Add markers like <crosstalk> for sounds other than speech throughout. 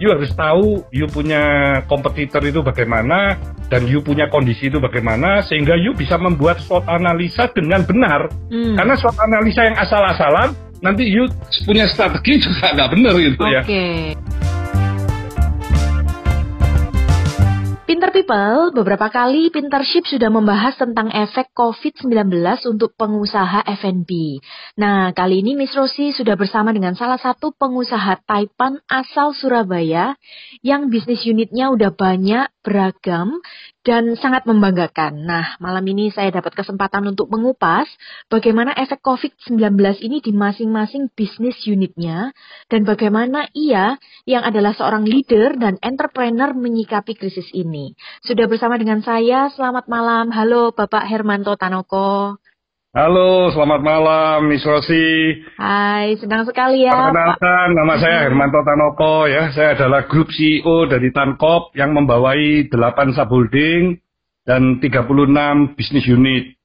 you harus tahu you punya kompetitor itu bagaimana dan you punya kondisi itu bagaimana sehingga you bisa membuat SWOT analisa dengan benar. Hmm. Karena SWOT analisa yang asal-asalan nanti you punya strategi juga nggak benar gitu okay. ya. Pinter People, beberapa kali Pintership sudah membahas tentang efek COVID-19 untuk pengusaha F&B. Nah, kali ini Miss Rosi sudah bersama dengan salah satu pengusaha Taipan asal Surabaya yang bisnis unitnya udah banyak, beragam, dan sangat membanggakan. Nah, malam ini saya dapat kesempatan untuk mengupas bagaimana efek COVID-19 ini di masing-masing bisnis unitnya dan bagaimana ia yang adalah seorang leader dan entrepreneur menyikapi krisis ini. Sudah bersama dengan saya, selamat malam. Halo Bapak Hermanto Tanoko. Halo, selamat malam, Miss Rosi. Hai, senang sekali ya. Perkenalkan, nama saya Hermanto Tanoko ya. Saya adalah grup CEO dari Tankop yang membawai 8 subholding dan 36 bisnis unit.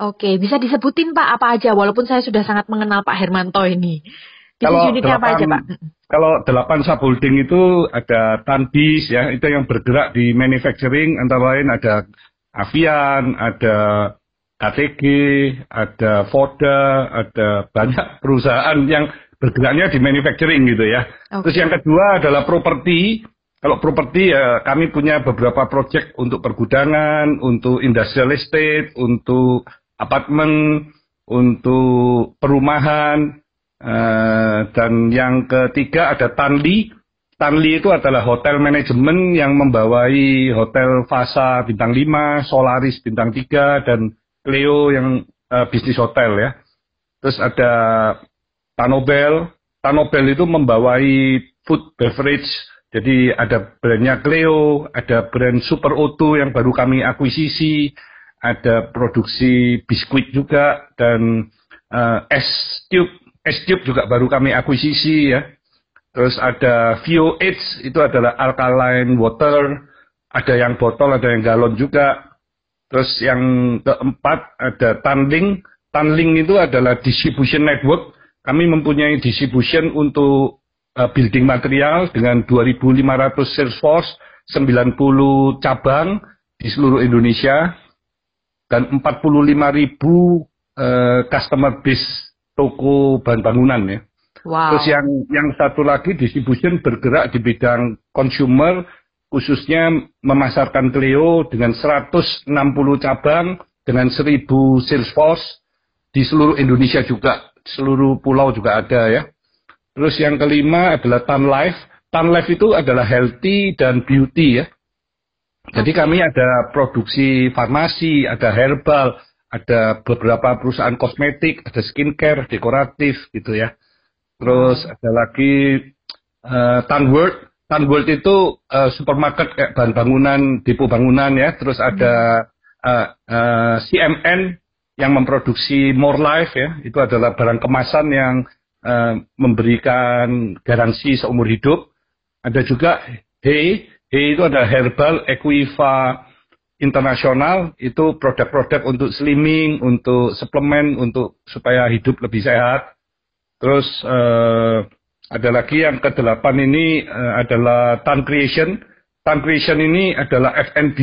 Oke, bisa disebutin Pak apa aja walaupun saya sudah sangat mengenal Pak Hermanto ini. Bisnis kalau unitnya 8, apa aja Pak? Kalau 8 subholding itu ada Tanbis ya, itu yang bergerak di manufacturing antara lain ada Avian, ada KTG, ada Foda, ada banyak perusahaan yang bergeraknya di manufacturing gitu ya. Okay. Terus yang kedua adalah properti. Kalau properti ya kami punya beberapa proyek untuk pergudangan, untuk industrial estate, untuk apartemen, untuk perumahan, uh, dan yang ketiga ada Tanli. Tanli itu adalah hotel manajemen yang membawai hotel Fasa bintang 5, Solaris bintang 3, dan Cleo yang uh, bisnis hotel ya. Terus ada Tanobel. Tanobel itu membawai food beverage. Jadi ada brandnya Cleo, ada brand Super Auto yang baru kami akuisisi, ada produksi biskuit juga dan uh, es tube, es tube juga baru kami akuisisi ya. Terus ada VOH itu adalah alkaline water, ada yang botol, ada yang galon juga. Terus yang keempat ada Tanling. Tanling itu adalah distribution network. Kami mempunyai distribution untuk uh, building material dengan 2.500 sales force, 90 cabang di seluruh Indonesia, dan 45.000 uh, customer base toko bahan bangunan ya. Wow. Terus yang yang satu lagi distribution bergerak di bidang consumer khususnya memasarkan Clio dengan 160 cabang dengan 1000 sales force di seluruh Indonesia juga, seluruh pulau juga ada ya. Terus yang kelima adalah Tan Life. Tan Life itu adalah healthy dan beauty ya. Jadi kami ada produksi farmasi, ada herbal, ada beberapa perusahaan kosmetik, ada skincare, dekoratif gitu ya. Terus ada lagi uh, Tan World Tan World itu uh, supermarket kayak bahan bangunan, depo bangunan ya. Terus ada uh, uh, eh, CMN yang memproduksi More Life ya. Itu adalah barang kemasan yang uh, memberikan garansi seumur hidup. Ada juga Hey, Hey itu ada herbal Equiva internasional itu produk-produk untuk slimming, untuk suplemen, untuk supaya hidup lebih sehat. Terus uh, ada lagi yang kedelapan ini uh, adalah Tan Creation. Tan Creation ini adalah FNB.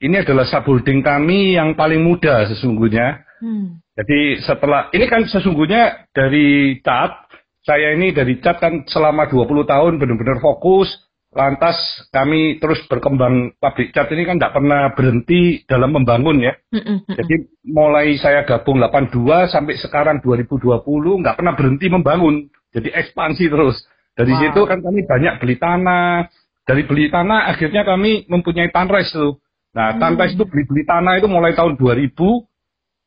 Ini adalah subholding kami yang paling muda sesungguhnya. Hmm. Jadi setelah ini kan sesungguhnya dari cat, saya ini dari cat kan selama 20 tahun benar-benar fokus. Lantas kami terus berkembang pabrik cat ini kan tidak pernah berhenti dalam membangun ya. Hmm, hmm, hmm. Jadi mulai saya gabung 82 sampai sekarang 2020 nggak pernah berhenti membangun. Jadi ekspansi terus. Dari wow. situ kan kami banyak beli tanah. Dari beli tanah akhirnya kami mempunyai tanres tuh. Nah, hmm. tanres itu beli-beli tanah itu mulai tahun 2000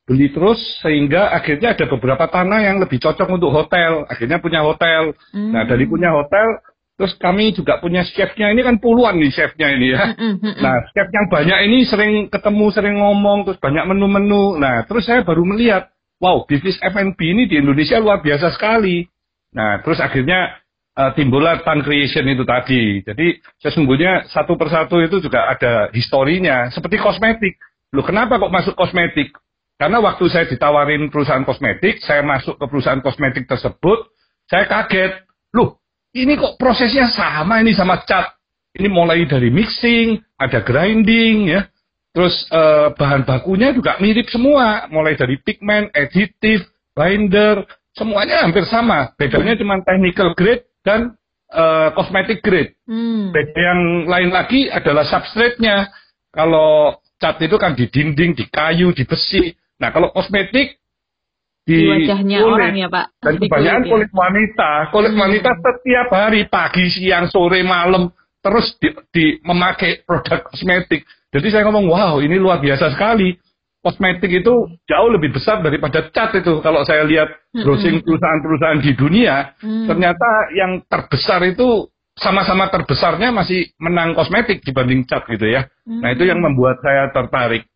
beli terus sehingga akhirnya ada beberapa tanah yang lebih cocok untuk hotel. Akhirnya punya hotel. Hmm. Nah, dari punya hotel terus kami juga punya chefnya ini kan puluhan nih chefnya ini ya. Hmm, hmm, hmm, nah, chef yang banyak ini sering ketemu, sering ngomong, terus banyak menu-menu. Nah, terus saya baru melihat, wow, bisnis F&B ini di Indonesia luar biasa sekali. Nah, terus akhirnya uh, timbullah Tan Creation itu tadi. Jadi sesungguhnya satu persatu itu juga ada historinya. Seperti kosmetik. Loh kenapa kok masuk kosmetik? Karena waktu saya ditawarin perusahaan kosmetik, saya masuk ke perusahaan kosmetik tersebut, saya kaget. Loh, ini kok prosesnya sama ini sama cat. Ini mulai dari mixing, ada grinding ya. Terus eh, bahan bakunya juga mirip semua, mulai dari pigment, aditif, binder, semuanya hampir sama. Bedanya cuma technical grade dan uh, cosmetic grade. Hmm. Beda yang lain lagi adalah substrate-nya. Kalau cat itu kan di dinding, di kayu, di besi. Nah, kalau kosmetik di, di wajahnya kulit, orang ya Pak. Dan kebanyakan kulit, ya. kulit wanita. Kulit hmm. wanita setiap hari, pagi, siang, sore, malam, terus di, di memakai produk kosmetik. Jadi saya ngomong, wow ini luar biasa sekali kosmetik itu jauh lebih besar daripada cat itu. Kalau saya lihat browsing perusahaan-perusahaan di dunia, mm. ternyata yang terbesar itu sama-sama terbesarnya masih menang kosmetik dibanding cat gitu ya. Mm. Nah itu yang membuat saya tertarik.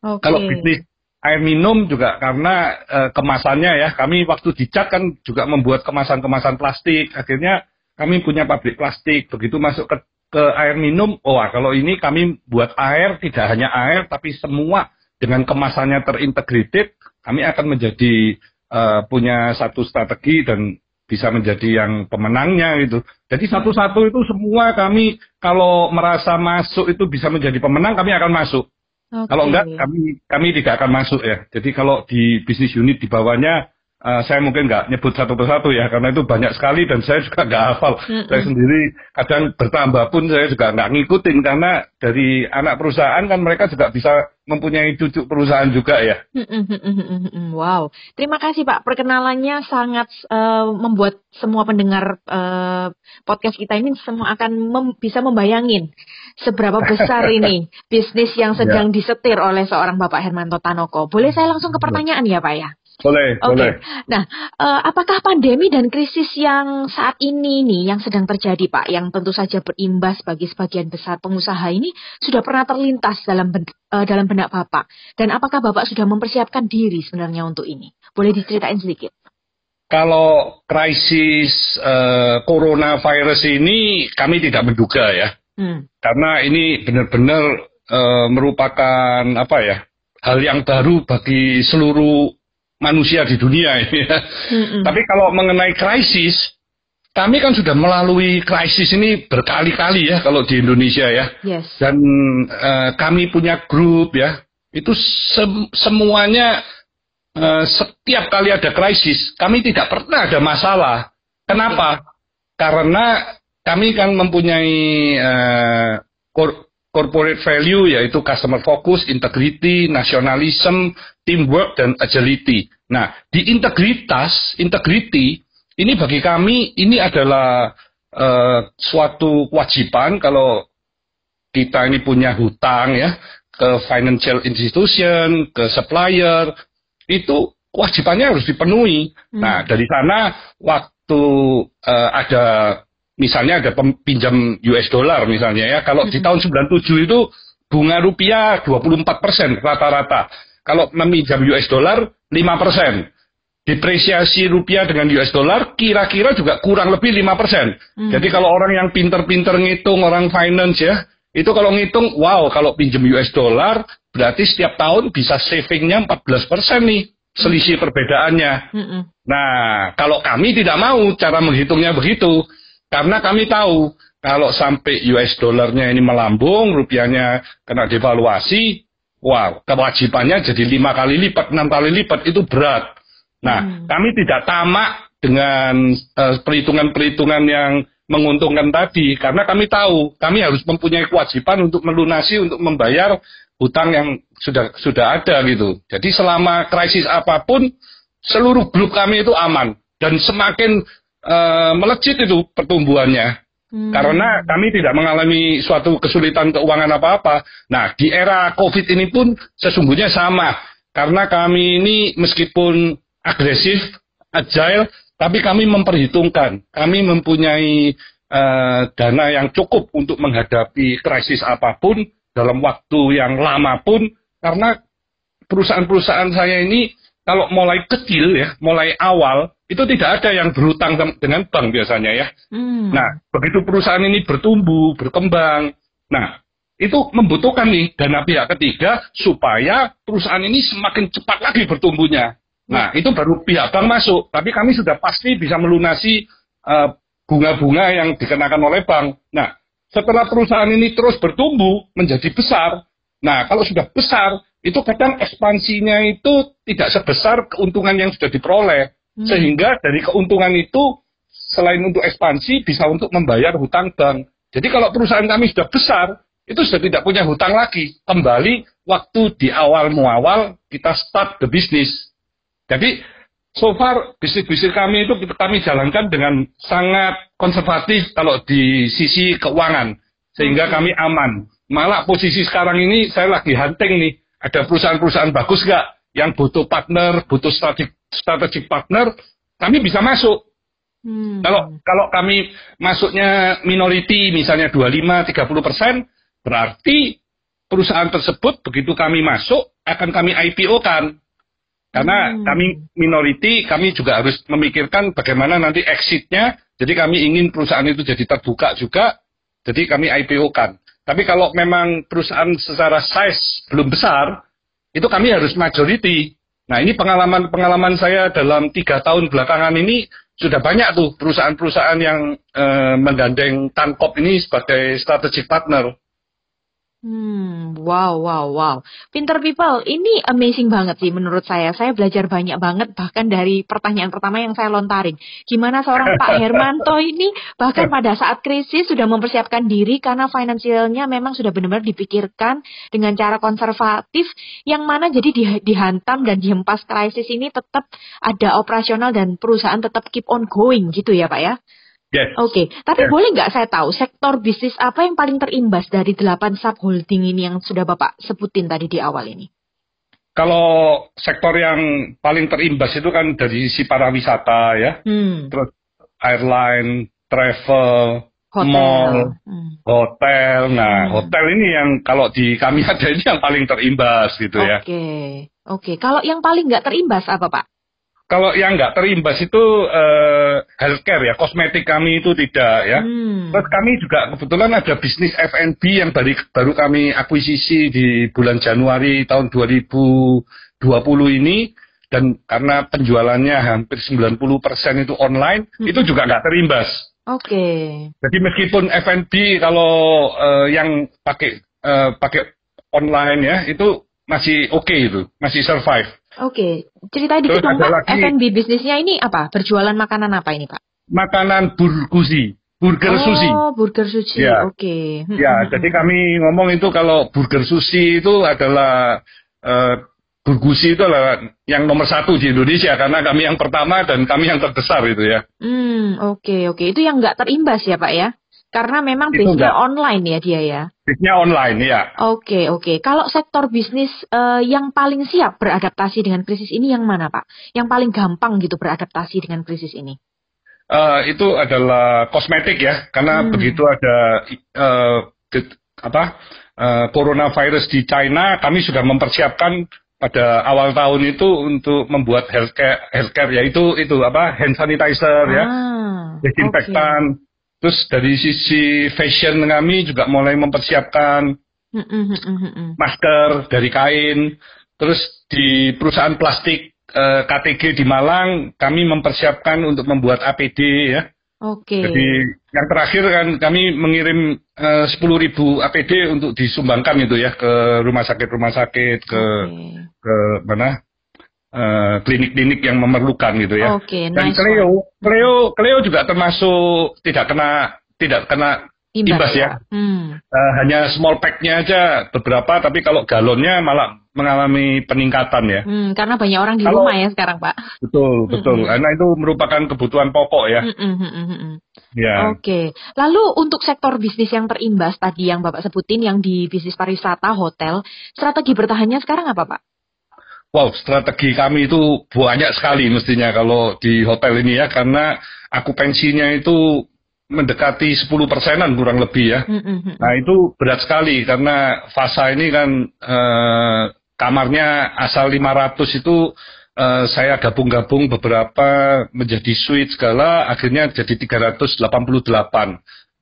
Okay. Kalau bisnis air minum juga karena e, kemasannya ya, kami waktu di cat kan juga membuat kemasan-kemasan plastik. Akhirnya kami punya pabrik plastik. Begitu masuk ke ke air minum, oh kalau ini kami buat air tidak hanya air tapi semua dengan kemasannya terintegrated, kami akan menjadi uh, punya satu strategi dan bisa menjadi yang pemenangnya itu. Jadi satu-satu itu semua kami kalau merasa masuk itu bisa menjadi pemenang, kami akan masuk. Okay. Kalau enggak, kami kami tidak akan masuk ya. Jadi kalau di bisnis unit di bawahnya uh, saya mungkin nggak nyebut satu persatu ya karena itu banyak sekali dan saya juga nggak hafal. Mm -hmm. Saya sendiri kadang bertambah pun saya juga nggak ngikutin karena dari anak perusahaan kan mereka juga bisa mempunyai cucu perusahaan juga ya. Wow, terima kasih Pak. Perkenalannya sangat uh, membuat semua pendengar uh, podcast kita ini semua akan mem bisa membayangin seberapa besar ini <laughs> bisnis yang sedang ya. disetir oleh seorang Bapak Hermanto Tanoko. Boleh saya langsung ke pertanyaan ya Pak ya? Boleh, okay. boleh. Nah, uh, apakah pandemi dan krisis yang saat ini nih yang sedang terjadi, Pak, yang tentu saja berimbas bagi sebagian besar pengusaha ini sudah pernah terlintas dalam uh, dalam benak Bapak? Dan apakah Bapak sudah mempersiapkan diri sebenarnya untuk ini? Boleh diceritain sedikit? Kalau krisis uh, coronavirus ini kami tidak menduga ya, hmm. karena ini benar-benar uh, merupakan apa ya hal yang baru bagi seluruh manusia di dunia ini. Ya. Mm-hmm. Tapi kalau mengenai krisis, kami kan sudah melalui krisis ini berkali-kali ya kalau di Indonesia ya. Yes. Dan uh, kami punya grup ya, itu sem- semuanya uh, setiap kali ada krisis, kami tidak pernah ada masalah. Kenapa? Okay. Karena kami kan mempunyai uh, corporate value yaitu customer focus, integrity, nationalism, teamwork dan agility. Nah, di integritas, integrity ini bagi kami ini adalah uh, suatu kewajiban kalau kita ini punya hutang ya ke financial institution, ke supplier, itu kewajibannya harus dipenuhi. Hmm. Nah, dari sana waktu uh, ada misalnya ada pinjam US dollar misalnya ya, kalau di tahun 97 itu bunga rupiah 24 persen rata-rata. Kalau meminjam US dollar 5 persen. Depresiasi rupiah dengan US dollar kira-kira juga kurang lebih 5 persen. Hmm. Jadi kalau orang yang pinter-pinter ngitung, orang finance ya, itu kalau ngitung, wow kalau pinjam US dollar berarti setiap tahun bisa savingnya 14 persen nih selisih perbedaannya. -hmm. Nah, kalau kami tidak mau cara menghitungnya begitu, karena kami tahu kalau sampai US dollarnya ini melambung, rupiahnya kena devaluasi, wow, kewajibannya jadi lima kali lipat, enam kali lipat itu berat. Nah, hmm. kami tidak tamak dengan uh, perhitungan-perhitungan yang menguntungkan tadi, karena kami tahu kami harus mempunyai kewajiban untuk melunasi, untuk membayar hutang yang sudah sudah ada gitu. Jadi selama krisis apa pun, seluruh grup kami itu aman dan semakin uh, melejit itu pertumbuhannya. Hmm. Karena kami tidak mengalami suatu kesulitan keuangan apa-apa. Nah, di era COVID ini pun sesungguhnya sama. Karena kami ini meskipun agresif, agile, tapi kami memperhitungkan. Kami mempunyai uh, dana yang cukup untuk menghadapi krisis apa pun dalam waktu yang lama pun. Karena perusahaan-perusahaan saya ini kalau mulai kecil ya, mulai awal, itu tidak ada yang berhutang dengan bank biasanya ya. Hmm. Nah, begitu perusahaan ini bertumbuh, berkembang, nah itu membutuhkan nih dana pihak ketiga supaya perusahaan ini semakin cepat lagi bertumbuhnya. Nah, itu baru pihak bank masuk, tapi kami sudah pasti bisa melunasi uh, bunga-bunga yang dikenakan oleh bank. Nah, setelah perusahaan ini terus bertumbuh menjadi besar, nah kalau sudah besar, itu kadang ekspansinya itu tidak sebesar keuntungan yang sudah diperoleh. Hmm. Sehingga dari keuntungan itu, selain untuk ekspansi, bisa untuk membayar hutang bank. Jadi kalau perusahaan kami sudah besar, itu sudah tidak punya hutang lagi. Kembali waktu di awal muawal kita start the business. Jadi so far bisnis-bisnis kami itu kami jalankan dengan sangat konservatif kalau di sisi keuangan sehingga kami aman. Malah posisi sekarang ini saya lagi hunting nih, ada perusahaan-perusahaan bagus nggak yang butuh partner, butuh strategic, strategic partner, kami bisa masuk. Hmm. Kalau kalau kami masuknya minority misalnya 25 30 persen, berarti perusahaan tersebut begitu kami masuk akan kami IPO kan. Karena hmm. kami minority, kami juga harus memikirkan bagaimana nanti exitnya. Jadi kami ingin perusahaan itu jadi terbuka juga. Jadi kami IPO-kan. Tapi kalau memang perusahaan secara size belum besar, itu kami harus majority. Nah ini pengalaman-pengalaman saya dalam tiga tahun belakangan ini sudah banyak tuh perusahaan-perusahaan yang eh, menggandeng Tankop ini sebagai strategic partner. Hmm, wow, wow, wow. Pinter people, ini amazing banget sih menurut saya. Saya belajar banyak banget bahkan dari pertanyaan pertama yang saya lontarin. Gimana seorang Pak <laughs> Hermanto ini bahkan pada saat krisis sudah mempersiapkan diri karena finansialnya memang sudah benar-benar dipikirkan dengan cara konservatif yang mana jadi di, dihantam dan dihempas krisis ini tetap ada operasional dan perusahaan tetap keep on going gitu ya Pak ya? Yes. Oke, okay. tapi yes. boleh nggak saya tahu sektor bisnis apa yang paling terimbas dari delapan subholding ini yang sudah Bapak sebutin tadi di awal ini? Kalau sektor yang paling terimbas itu kan dari sisi para wisata ya, hmm. terus airline, travel, hotel. mall, hmm. hotel. Nah, hmm. hotel ini yang kalau di kami <laughs> ada ini yang paling terimbas gitu okay. ya. Oke, oke. Kalau yang paling nggak terimbas apa Pak? kalau yang nggak terimbas itu uh, healthcare ya, kosmetik kami itu tidak ya. Hmm. Terus kami juga kebetulan ada bisnis F&B yang baru, baru kami akuisisi di bulan Januari tahun 2020 ini dan karena penjualannya hampir 90% itu online, hmm. itu juga nggak terimbas. Oke. Okay. Jadi meskipun F&B kalau uh, yang pakai uh, pakai online ya itu masih oke okay itu, masih survive. Oke, cerita dikit dong Pak, F&B bisnisnya ini apa? Berjualan makanan apa ini Pak? Makanan burgusi, burger oh, sushi. Oh, burger sushi, ya. oke. Okay. Ya, jadi kami ngomong itu kalau burger sushi itu adalah uh, burgusi itu adalah yang nomor satu di Indonesia karena kami yang pertama dan kami yang terbesar itu ya. Hmm, oke okay, oke. Okay. Itu yang nggak terimbas ya Pak ya? Karena memang bisnisnya online ya dia ya. Bisnisnya online ya. Oke oke. Kalau sektor bisnis uh, yang paling siap beradaptasi dengan krisis ini yang mana Pak? Yang paling gampang gitu beradaptasi dengan krisis ini? Uh, itu adalah kosmetik ya, karena hmm. begitu ada uh, apa uh, coronavirus di China, kami sudah mempersiapkan pada awal tahun itu untuk membuat healthcare, healthcare yaitu itu apa hand sanitizer ya, ah, ya, desinfektan. Okay Terus dari sisi fashion kami juga mulai mempersiapkan masker dari kain. Terus di perusahaan plastik eh, KTG di Malang kami mempersiapkan untuk membuat APD ya. Oke. Okay. Jadi yang terakhir kan kami mengirim eh, sepuluh ribu APD untuk disumbangkan itu ya ke rumah sakit rumah sakit ke okay. ke mana klinik-klinik uh, yang memerlukan gitu ya. Okay, Dan nice Cleo, Cleo, Cleo juga termasuk tidak kena tidak kena imbas, imbas ya. ya. Hmm. Uh, hanya small packnya aja beberapa, tapi kalau galonnya malah mengalami peningkatan ya. Hmm, karena banyak orang di kalau, rumah ya sekarang Pak. Betul betul. Hmm. Karena itu merupakan kebutuhan pokok ya. Hmm, hmm, hmm, hmm. hmm. Ya. Oke. Okay. Lalu untuk sektor bisnis yang terimbas tadi yang Bapak sebutin yang di bisnis pariwisata, hotel, strategi bertahannya sekarang apa Pak? Wow, strategi kami itu banyak sekali mestinya kalau di hotel ini ya, karena aku pensinya itu mendekati 10 persenan kurang lebih ya. Mm-hmm. Nah itu berat sekali karena Fasa ini kan eh, kamarnya asal 500 itu eh, saya gabung-gabung beberapa menjadi suite segala, akhirnya jadi 388.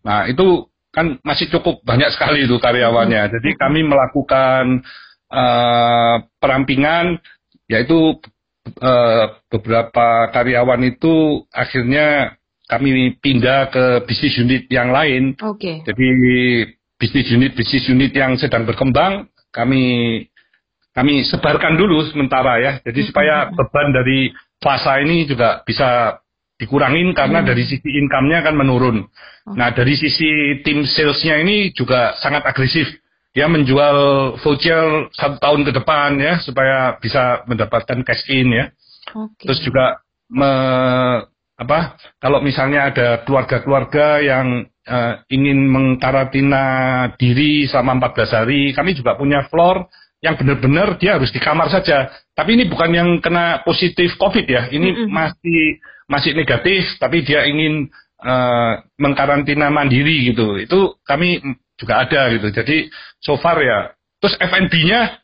Nah itu kan masih cukup banyak sekali itu karyawannya. Jadi kami melakukan uh, perampingan yaitu uh, beberapa karyawan itu akhirnya kami pindah ke bisnis unit yang lain. Oke. Okay. Jadi bisnis unit bisnis unit yang sedang berkembang kami kami sebarkan dulu sementara ya. Jadi hmm. supaya beban dari fasa ini juga bisa dikurangin karena hmm. dari sisi income-nya kan menurun. Oh. Nah dari sisi tim salesnya ini juga sangat agresif dia menjual voucher satu tahun ke depan ya supaya bisa mendapatkan cash in ya. Okay. Terus juga me, apa kalau misalnya ada keluarga-keluarga yang uh, ingin mengkarantina diri selama 14 hari, kami juga punya floor yang benar-benar dia harus di kamar saja. Tapi ini bukan yang kena positif COVID ya, ini mm -hmm. masih masih negatif, tapi dia ingin uh, mengkarantina mandiri gitu. Itu kami juga ada gitu. Jadi so far ya. Terus F&B-nya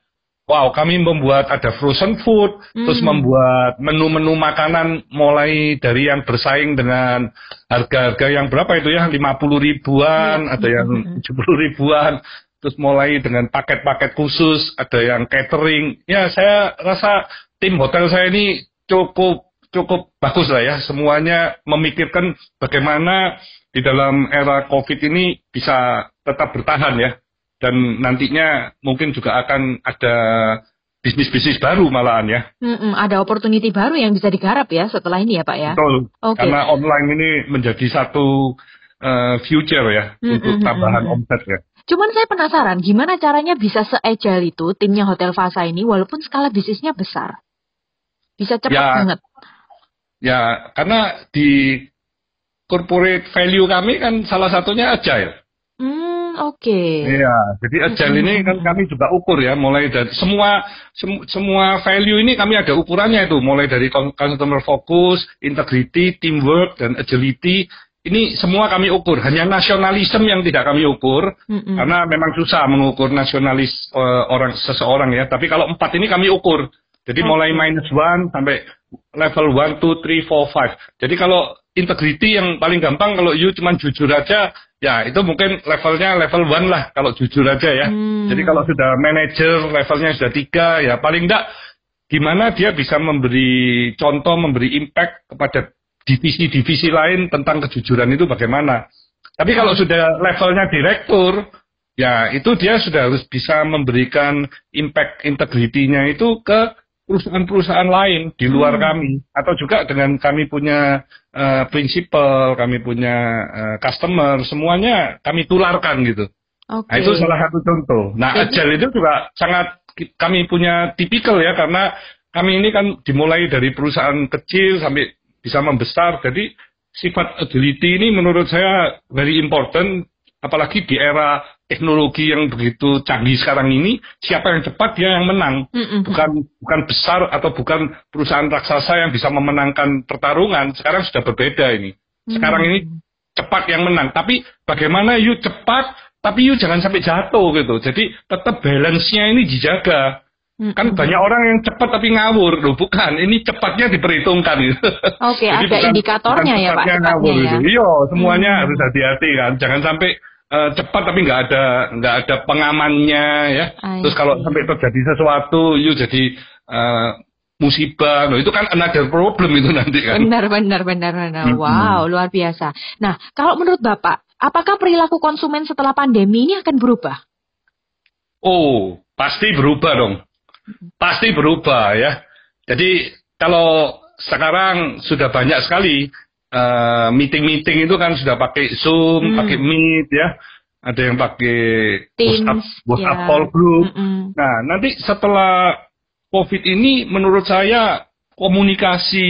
wow, kami membuat ada frozen food, hmm. terus membuat menu-menu makanan mulai dari yang bersaing dengan harga-harga yang berapa itu ya, 50 ribuan, hmm. ada yang hmm. 70 ribuan, terus mulai dengan paket-paket khusus, ada yang catering. Ya, saya rasa tim hotel saya ini cukup cukup bagus lah ya. Semuanya memikirkan bagaimana di dalam era COVID ini bisa tetap bertahan ya. Dan nantinya mungkin juga akan ada bisnis-bisnis baru malahan ya. Mm-mm, ada opportunity baru yang bisa digarap ya setelah ini ya Pak ya. Betul. Okay. Karena online ini menjadi satu uh, future ya mm-hmm. untuk tambahan omset ya. Cuman saya penasaran gimana caranya bisa se-agile itu timnya Hotel Fasa ini walaupun skala bisnisnya besar. Bisa cepat ya, banget. Ya, karena di corporate value kami kan salah satunya agile. oke. Okay. Iya, jadi agile hmm. ini kan kami juga ukur ya, mulai dari semua sem, semua value ini kami ada ukurannya itu, mulai dari customer focus, integrity, teamwork dan agility. Ini semua kami ukur, hanya nasionalisme yang tidak kami ukur, mm-hmm. karena memang susah mengukur nasionalis uh, orang seseorang ya. Tapi kalau empat ini kami ukur, jadi okay. mulai minus one sampai level one, two, three, four, five. Jadi kalau integrity yang paling gampang kalau you cuma jujur aja, Ya, itu mungkin levelnya level one lah kalau jujur aja ya. Hmm. Jadi kalau sudah manager levelnya sudah tiga, ya paling enggak gimana dia bisa memberi contoh, memberi impact kepada divisi-divisi lain tentang kejujuran itu bagaimana. Tapi kalau hmm. sudah levelnya direktur, ya itu dia sudah harus bisa memberikan impact integritinya itu ke perusahaan-perusahaan lain di luar hmm. kami atau juga dengan kami punya uh, prinsipal, kami punya uh, customer, semuanya kami tularkan gitu. Okay. Nah, itu salah satu contoh. Nah, Jadi... agile itu juga sangat kami punya tipikal ya karena kami ini kan dimulai dari perusahaan kecil sampai bisa membesar. Jadi sifat agility ini menurut saya very important apalagi di era teknologi yang begitu canggih sekarang ini, siapa yang cepat dia yang menang. Mm-hmm. Bukan bukan besar atau bukan perusahaan raksasa yang bisa memenangkan pertarungan. Sekarang sudah berbeda ini. Sekarang mm-hmm. ini cepat yang menang. Tapi bagaimana you cepat, tapi you jangan sampai jatuh gitu. Jadi tetap balance-nya ini dijaga. Mm-hmm. Kan banyak orang yang cepat tapi ngawur loh, bukan. Ini cepatnya diperhitungkan gitu. <laughs> Oke, okay, ada bukan, indikatornya bukan ya Pak. Ngawur ya. Gitu. Iya, semuanya mm-hmm. harus hati-hati kan. Jangan sampai uh, cepat tapi nggak ada nggak ada pengamannya ya. Terus kalau sampai terjadi sesuatu, yuk jadi uh, musibah, loh itu kan another problem itu nanti kan. Benar benar benar benar. Hmm. Wow luar biasa. Nah kalau menurut bapak, apakah perilaku konsumen setelah pandemi ini akan berubah? Oh pasti berubah dong, pasti berubah ya. Jadi kalau sekarang sudah banyak sekali Eh, meeting-meeting itu kan sudah pakai Zoom, hmm. pakai Meet ya. Ada yang pakai WhatsApp, WhatsApp yeah. call group. Mm -mm. Nah, nanti setelah COVID ini menurut saya komunikasi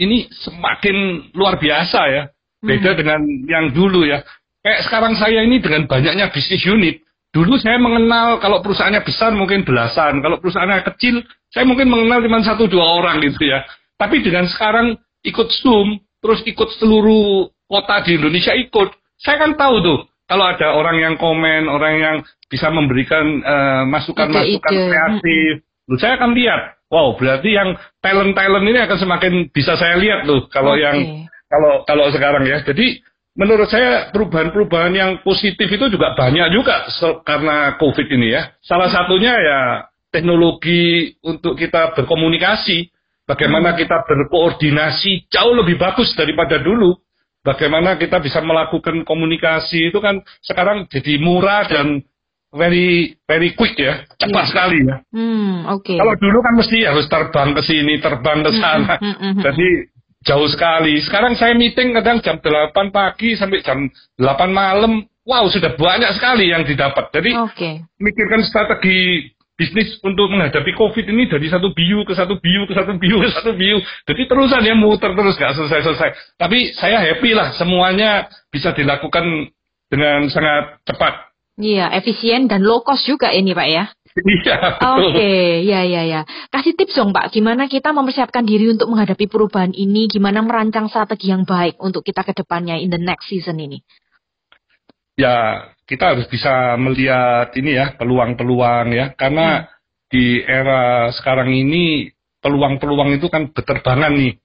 ini semakin luar biasa ya. Beda hmm. dengan yang dulu ya. Kayak sekarang saya ini dengan banyaknya bisnis unit. Dulu saya mengenal kalau perusahaannya besar mungkin belasan. Kalau perusahaannya kecil, saya mungkin mengenal cuma satu dua orang gitu ya. Tapi dengan sekarang ikut Zoom, terus ikut seluruh kota di Indonesia ikut. Saya kan tahu tuh kalau ada orang yang komen, orang yang bisa memberikan uh, masukan-masukan kreatif, lu saya akan lihat. Wow, berarti yang talent-talent ini akan semakin bisa saya lihat tuh kalau okay. yang kalau kalau sekarang ya. Jadi menurut saya perubahan-perubahan yang positif itu juga banyak juga karena COVID ini ya. Salah satunya ya teknologi untuk kita berkomunikasi Bagaimana hmm. kita berkoordinasi jauh lebih bagus daripada dulu. Bagaimana kita bisa melakukan komunikasi itu kan sekarang jadi murah dan very very quick ya, cepat yeah. sekali ya. Hmm, Oke. Okay. Kalau dulu kan mesti harus terbang ke sini, terbang ke hmm, sana. Hmm, hmm, hmm, Jadi jauh sekali. Sekarang saya meeting kadang jam 8 pagi sampai jam 8 malam. Wow, sudah banyak sekali yang didapat. Jadi okay. mikirkan strategi bisnis untuk menghadapi COVID ini dari satu biu ke satu biu ke satu biu ke satu biu. Jadi terusan ya muter terus nggak selesai-selesai. Tapi saya happy lah semuanya bisa dilakukan dengan sangat cepat. Iya, efisien dan low cost juga ini Pak ya. Iya, Oke, okay, ya ya ya. Kasih tips dong Pak, gimana kita mempersiapkan diri untuk menghadapi perubahan ini, gimana merancang strategi yang baik untuk kita ke depannya in the next season ini. Ya, kita harus bisa melihat ini ya peluang-peluang ya karena hmm. di era sekarang ini peluang-peluang itu kan berterbangan nih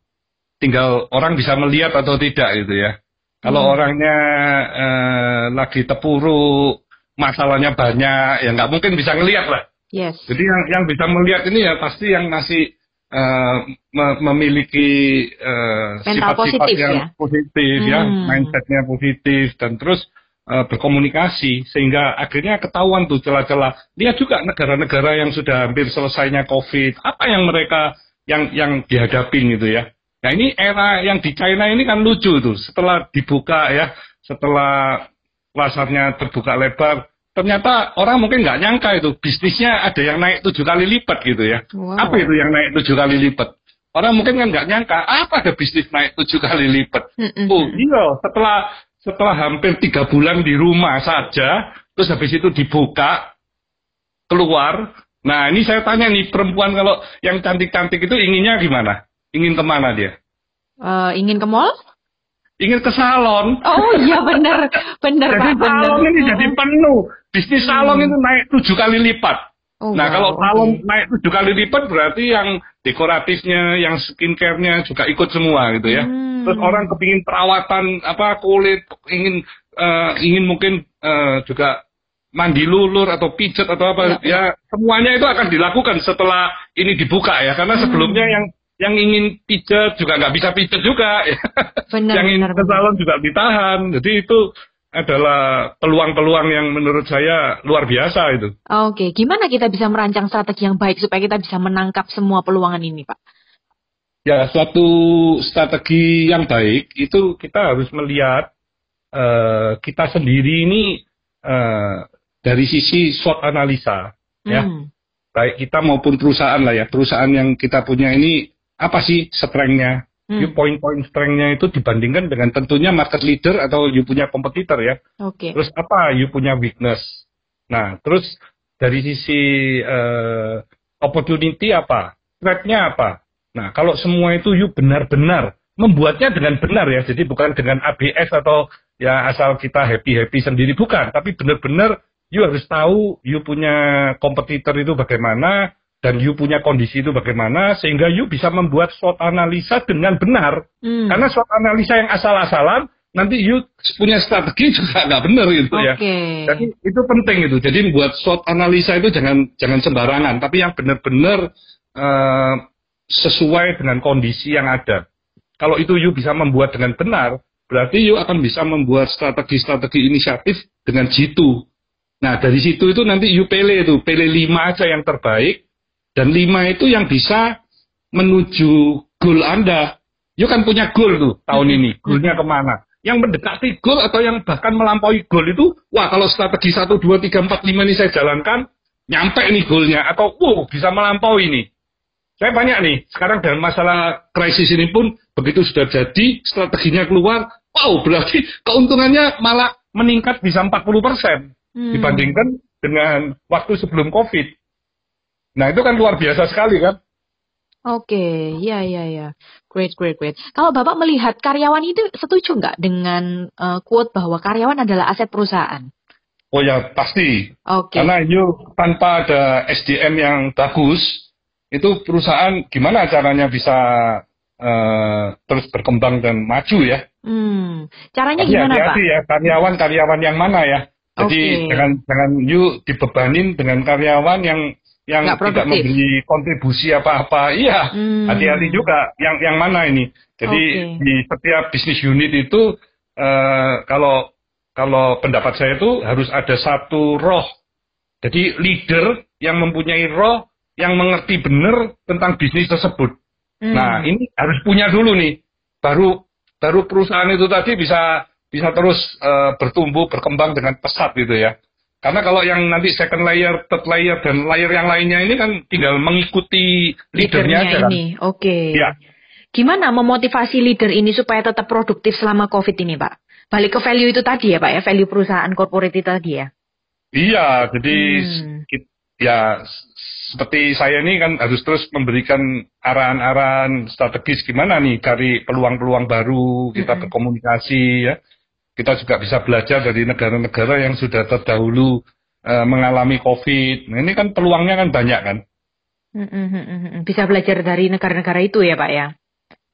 tinggal orang bisa melihat atau tidak gitu ya kalau hmm. orangnya eh, lagi tepuru masalahnya banyak ya nggak mungkin bisa ngelihat lah yes. jadi yang yang bisa melihat ini ya pasti yang masih uh, memiliki sifat-sifat uh, yang ya? positif ya, hmm. ya mindsetnya positif dan terus uh, berkomunikasi sehingga akhirnya ketahuan tuh celah-celah. Lihat juga negara-negara yang sudah hampir selesainya COVID, apa yang mereka yang yang dihadapi gitu ya. Nah ini era yang di China ini kan lucu tuh. Setelah dibuka ya, setelah pasarnya terbuka lebar, ternyata orang mungkin nggak nyangka itu bisnisnya ada yang naik tujuh kali lipat gitu ya. Wow. Apa itu yang naik tujuh kali lipat? Orang mungkin kan nggak nyangka apa ada bisnis naik tujuh kali lipat. Mm. Oh iya, setelah setelah hampir tiga bulan di rumah saja, terus habis itu dibuka, keluar. Nah ini saya tanya nih, perempuan kalau yang cantik-cantik itu inginnya gimana? Ingin ke mana dia? Uh, ingin ke mall? Ingin ke salon. Oh iya benar, <laughs> benar Jadi salon ini jadi penuh. Bisnis salon hmm. itu naik tujuh kali lipat. Oh, nah wow, kalau salon okay. naik tujuh kali lipat berarti yang dekoratifnya, yang skincare-nya juga ikut semua gitu ya. Hmm. Terus orang kepingin perawatan apa kulit, ingin uh, ingin mungkin uh, juga mandi lulur atau pijat atau apa ya, ya semuanya itu akan dilakukan setelah ini dibuka ya karena hmm. sebelumnya yang yang ingin pijat juga nggak bisa pijat juga ya. Benar, yang ingin ke salon juga ditahan jadi itu adalah peluang-peluang yang menurut saya luar biasa itu. Oke, gimana kita bisa merancang strategi yang baik supaya kita bisa menangkap semua peluangan ini, Pak? Ya, suatu strategi yang baik itu kita harus melihat uh, kita sendiri ini uh, dari sisi SWOT analisa, ya. hmm. ya. Baik kita maupun perusahaan lah ya. Perusahaan yang kita punya ini apa sih strength-nya? Hmm. poin-poin strength-nya itu dibandingkan dengan tentunya market leader atau you punya kompetitor ya. Oke. Okay. Terus apa you punya weakness? Nah, terus dari sisi uh, opportunity apa? Threat-nya apa? Nah, kalau semua itu you benar-benar membuatnya dengan benar ya, jadi bukan dengan ABS atau ya asal kita happy-happy sendiri, bukan. Tapi benar-benar you harus tahu you punya kompetitor itu bagaimana, dan you punya kondisi itu bagaimana sehingga you bisa membuat SWOT analisa dengan benar. Hmm. Karena SWOT analisa yang asal-asalan nanti you punya strategi juga nggak benar gitu okay. ya. Jadi itu penting itu. Jadi membuat SWOT analisa itu jangan jangan sembarangan, tapi yang benar-benar uh, sesuai dengan kondisi yang ada. Kalau itu you bisa membuat dengan benar, berarti you akan bisa membuat strategi-strategi inisiatif dengan jitu. Nah, dari situ itu nanti you pilih itu, pilih lima aja yang terbaik, dan lima itu yang bisa menuju goal Anda. You kan punya goal tuh tahun ini, goalnya ke mana? Yang mendekati goal atau yang bahkan melampaui goal itu, wah kalau strategi 1, 2, 3, 4, 5 ini saya jalankan, nyampe nih goalnya, atau wow bisa melampaui nih. Saya banyak nih, sekarang dalam masalah krisis ini pun begitu sudah jadi, strateginya keluar, wow berarti keuntungannya malah meningkat bisa 40 persen hmm. dibandingkan dengan waktu sebelum COVID. Nah itu kan luar biasa sekali kan? Oke, okay. ya ya ya, great great great. Kalau bapak melihat karyawan itu setuju nggak dengan uh, quote bahwa karyawan adalah aset perusahaan? Oh ya pasti. Oke. Okay. Karena itu tanpa ada SDM yang bagus, itu perusahaan gimana caranya bisa uh, terus berkembang dan maju ya? Hmm, caranya Tapi gimana hati -hati pak? ya karyawan-karyawan yang mana ya? Jadi okay. jangan jangan you dibebanin dengan karyawan yang yang tidak memberi kontribusi apa-apa. Iya, hmm. hati-hati juga. Yang yang mana ini? Jadi okay. di setiap bisnis unit itu uh, kalau kalau pendapat saya itu harus ada satu roh. Jadi leader yang mempunyai roh yang mengerti benar tentang bisnis tersebut. Hmm. Nah, ini harus punya dulu nih. Baru baru perusahaan itu tadi bisa bisa terus uh, bertumbuh berkembang dengan pesat gitu ya. Karena kalau yang nanti second layer, third layer, dan layer yang lainnya ini kan tinggal mengikuti leadernya, leadernya aja. ini, kan. oke. Okay. Ya. Gimana memotivasi leader ini supaya tetap produktif selama COVID ini, Pak? Balik ke value itu tadi ya, Pak ya, value perusahaan corporate itu tadi ya? Iya, jadi hmm. ya seperti saya ini kan harus terus memberikan arahan-arahan strategis gimana nih cari peluang-peluang baru, kita hmm. berkomunikasi ya kita juga bisa belajar dari negara-negara yang sudah terdahulu uh, mengalami COVID. Nah, ini kan peluangnya kan banyak kan. Bisa belajar dari negara-negara itu ya Pak ya?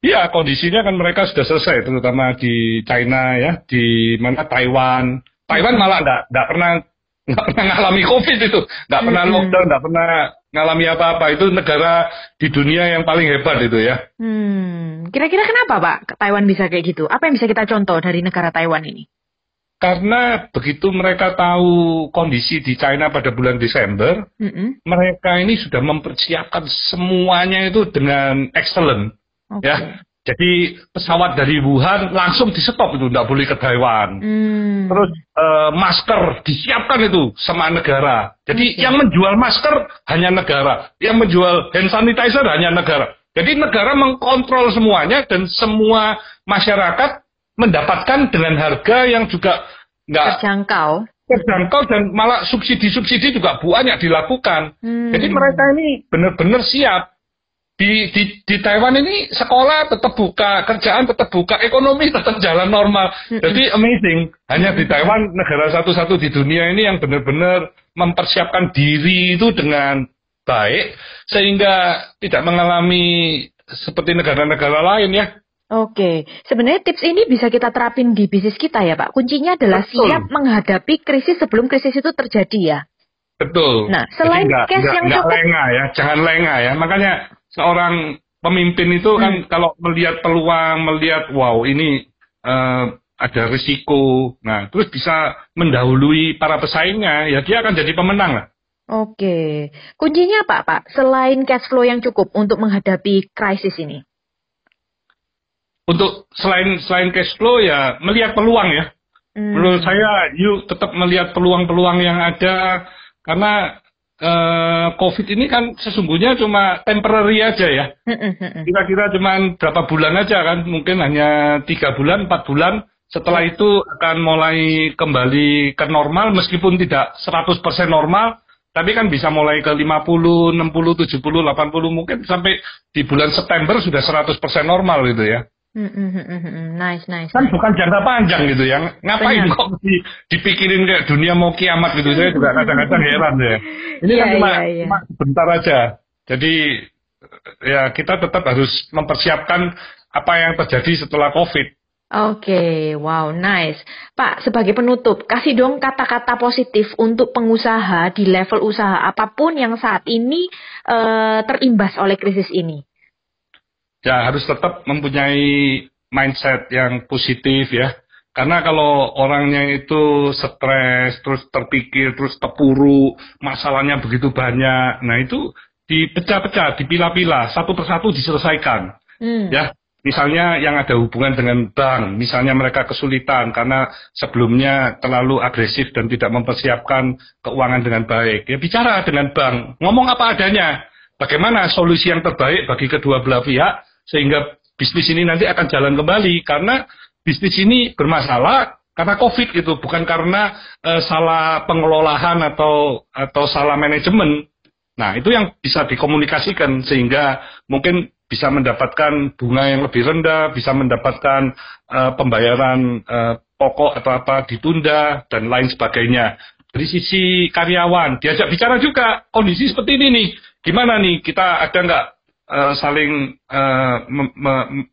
Iya, kondisinya kan mereka sudah selesai, terutama di China ya, di mana Taiwan. Taiwan malah nggak nggak pernah nggak pernah mengalami COVID itu, nggak pernah lockdown, nggak pernah ngalami apa-apa. Itu negara di dunia yang paling hebat itu ya. Hmm, kira-kira kenapa Pak Taiwan bisa kayak gitu? Apa yang bisa kita contoh dari negara Taiwan ini? Karena begitu mereka tahu kondisi di China pada bulan Desember, mm -hmm. mereka ini sudah mempersiapkan semuanya itu dengan excellent. Okay. Ya, jadi pesawat dari Wuhan langsung di stop itu, tidak boleh ke Taiwan. Hmm. Terus uh, masker disiapkan itu sama negara. Jadi okay. yang menjual masker hanya negara, yang menjual hand sanitizer hanya negara. Jadi negara mengkontrol semuanya dan semua masyarakat mendapatkan dengan harga yang juga nggak terjangkau. Terjangkau dan malah subsidi-subsidi juga banyak dilakukan. Hmm. Jadi mereka ini benar-benar siap di, di, di Taiwan ini sekolah tetap buka, kerjaan tetap buka, ekonomi tetap jalan normal. Jadi amazing. Hanya di Taiwan negara satu-satu di dunia ini yang benar-benar mempersiapkan diri itu dengan baik sehingga tidak mengalami seperti negara-negara lain ya. Oke, sebenarnya tips ini bisa kita terapin di bisnis kita ya Pak. Kuncinya adalah Betul. siap menghadapi krisis sebelum krisis itu terjadi ya. Betul. Nah, selain enggak, cash enggak, yang enggak cukup, lengah ya, jangan lengah ya. Makanya seorang pemimpin itu kan hmm. kalau melihat peluang, melihat wow ini uh, ada risiko, nah terus bisa mendahului para pesaingnya, ya dia akan jadi pemenang lah. Oke, kuncinya apa Pak? Selain cash flow yang cukup untuk menghadapi krisis ini? Untuk selain selain cash flow ya melihat peluang ya. Hmm. Menurut saya, yuk tetap melihat peluang-peluang yang ada karena uh, COVID ini kan sesungguhnya cuma temporary aja ya. Kira-kira cuma berapa bulan aja kan, mungkin hanya tiga bulan, empat bulan. Setelah itu akan mulai kembali ke normal, meskipun tidak 100% normal, tapi kan bisa mulai ke 50, 60, 70, 80, mungkin sampai di bulan September sudah 100% normal gitu ya. Nice, nice. Kan nice. bukan jangka panjang gitu ya. Ngapain Benar. kok di, dipikirin kayak dunia mau kiamat gitu. Saya juga <laughs> kadang-kadang heran ya. Ini kan yeah, cuma, yeah, yeah. cuma sebentar aja. Jadi ya kita tetap harus mempersiapkan apa yang terjadi setelah COVID. Oke, okay, wow, nice. Pak, sebagai penutup, kasih dong kata-kata positif untuk pengusaha di level usaha apa pun yang saat ini uh, terimbas oleh krisis ini ya harus tetap mempunyai mindset yang positif ya. Karena kalau orangnya itu stres, terus terpikir, terus terpuruk, masalahnya begitu banyak, nah itu dipecah-pecah, dipilah-pilah, satu persatu diselesaikan. Hmm. Ya, misalnya yang ada hubungan dengan bank, misalnya mereka kesulitan karena sebelumnya terlalu agresif dan tidak mempersiapkan keuangan dengan baik, ya bicara dengan bank, ngomong apa adanya, bagaimana solusi yang terbaik bagi kedua belah pihak sehingga bisnis ini nanti akan jalan kembali karena bisnis ini bermasalah karena COVID itu bukan karena uh, salah pengelolaan atau atau salah manajemen. Nah, itu yang bisa dikomunikasikan sehingga mungkin bisa mendapatkan bunga yang lebih rendah, bisa mendapatkan uh, pembayaran uh, pokok atau apa ditunda dan lain sebagainya. Dari sisi karyawan, diajak bicara juga kondisi seperti ini nih. Gimana nih kita ada nggak uh, saling uh,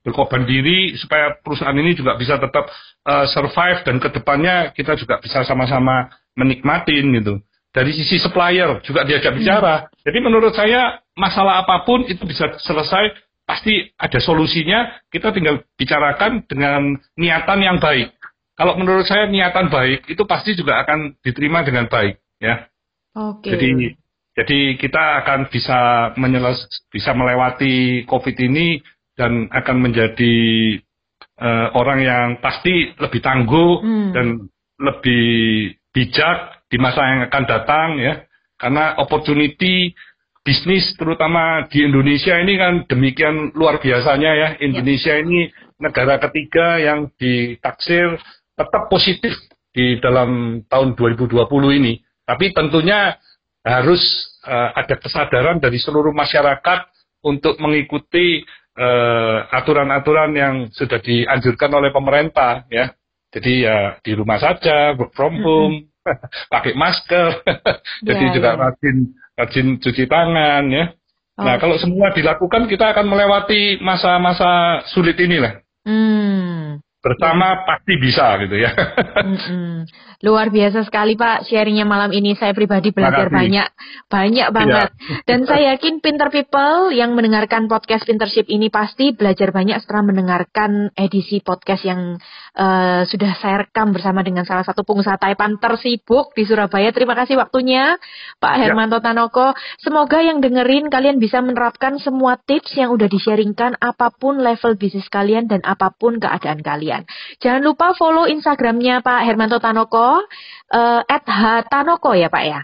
berkorban diri supaya perusahaan ini juga bisa tetap uh, survive dan ke depannya kita juga bisa sama-sama menikmatin gitu. dari sisi supplier juga diajak hmm. bicara. Jadi menurut saya masalah apa pun itu bisa selesai pasti ada solusinya. Kita tinggal bicarakan dengan niatan yang baik. Kalau menurut saya niatan baik itu pasti juga akan diterima dengan baik, ya. Oke. Okay. Jadi jadi kita akan bisa menyeles bisa melewati COVID ini dan akan menjadi uh, orang yang pasti lebih tangguh hmm. dan lebih bijak di masa yang akan datang ya karena opportunity bisnis terutama di Indonesia ini kan demikian luar biasanya ya Indonesia ya. ini negara ketiga yang ditaksir tetap positif di dalam tahun 2020 ini tapi tentunya harus uh, ada kesadaran dari seluruh masyarakat untuk mengikuti Eh, aturan-aturan uh, yang sudah dianjurkan oleh pemerintah ya. Jadi ya di rumah saja, work from home, mm-hmm. <laughs> pakai masker, <laughs> jadi yeah, juga yeah. rajin rajin cuci tangan ya. Oh. Nah kalau semua dilakukan kita akan melewati masa-masa sulit inilah. Bersama pasti bisa gitu ya. Mm-mm. Luar biasa sekali Pak sharingnya malam ini. Saya pribadi belajar banyak, banyak banget. Ya. Dan saya yakin Pinter People yang mendengarkan podcast Pintership ini pasti belajar banyak setelah mendengarkan edisi podcast yang uh, sudah saya rekam bersama dengan salah satu pengusaha Taipan tersibuk di Surabaya. Terima kasih waktunya Pak ya. Hermanto Tanoko. Semoga yang dengerin kalian bisa menerapkan semua tips yang udah di-sharingkan apa pun level bisnis kalian dan apa pun keadaan kalian. Jangan lupa follow Instagramnya Pak Hermanto Tanoko, uh, at Hatanoko ya Pak ya?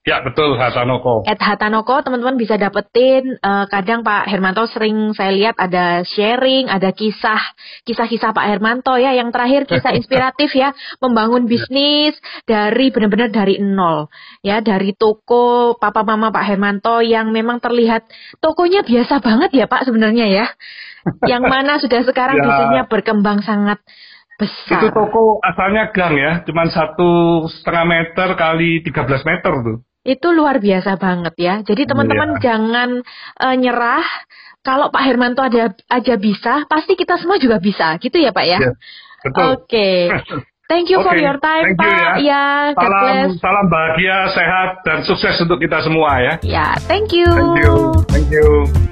Ya betul Hatanoko. At Hatanoko teman-teman bisa dapetin uh, kadang Pak Hermanto sering saya lihat ada sharing, ada kisah kisah-kisah Pak Hermanto ya. Yang terakhir kisah <laughs> inspiratif ya membangun ya. bisnis dari benar-benar dari nol ya dari toko papa mama Pak Hermanto yang memang terlihat tokonya biasa banget ya Pak sebenarnya ya. yang mana sudah sekarang <laughs> ya. bisnisnya berkembang sangat besar. Itu toko asalnya gang ya, cuma satu setengah meter kali 13 meter tuh. Itu luar biasa banget ya. Jadi teman-teman ya. jangan uh, nyerah. Kalau Pak Hermanto aja aja bisa, pasti kita semua juga bisa, gitu ya Pak ya. ya Oke. Okay. Thank you okay. for your time, Thank Pak. You, ya. ya salam, salam bahagia, sehat, dan sukses untuk kita semua ya. Ya, thank you. Thank you. Thank you.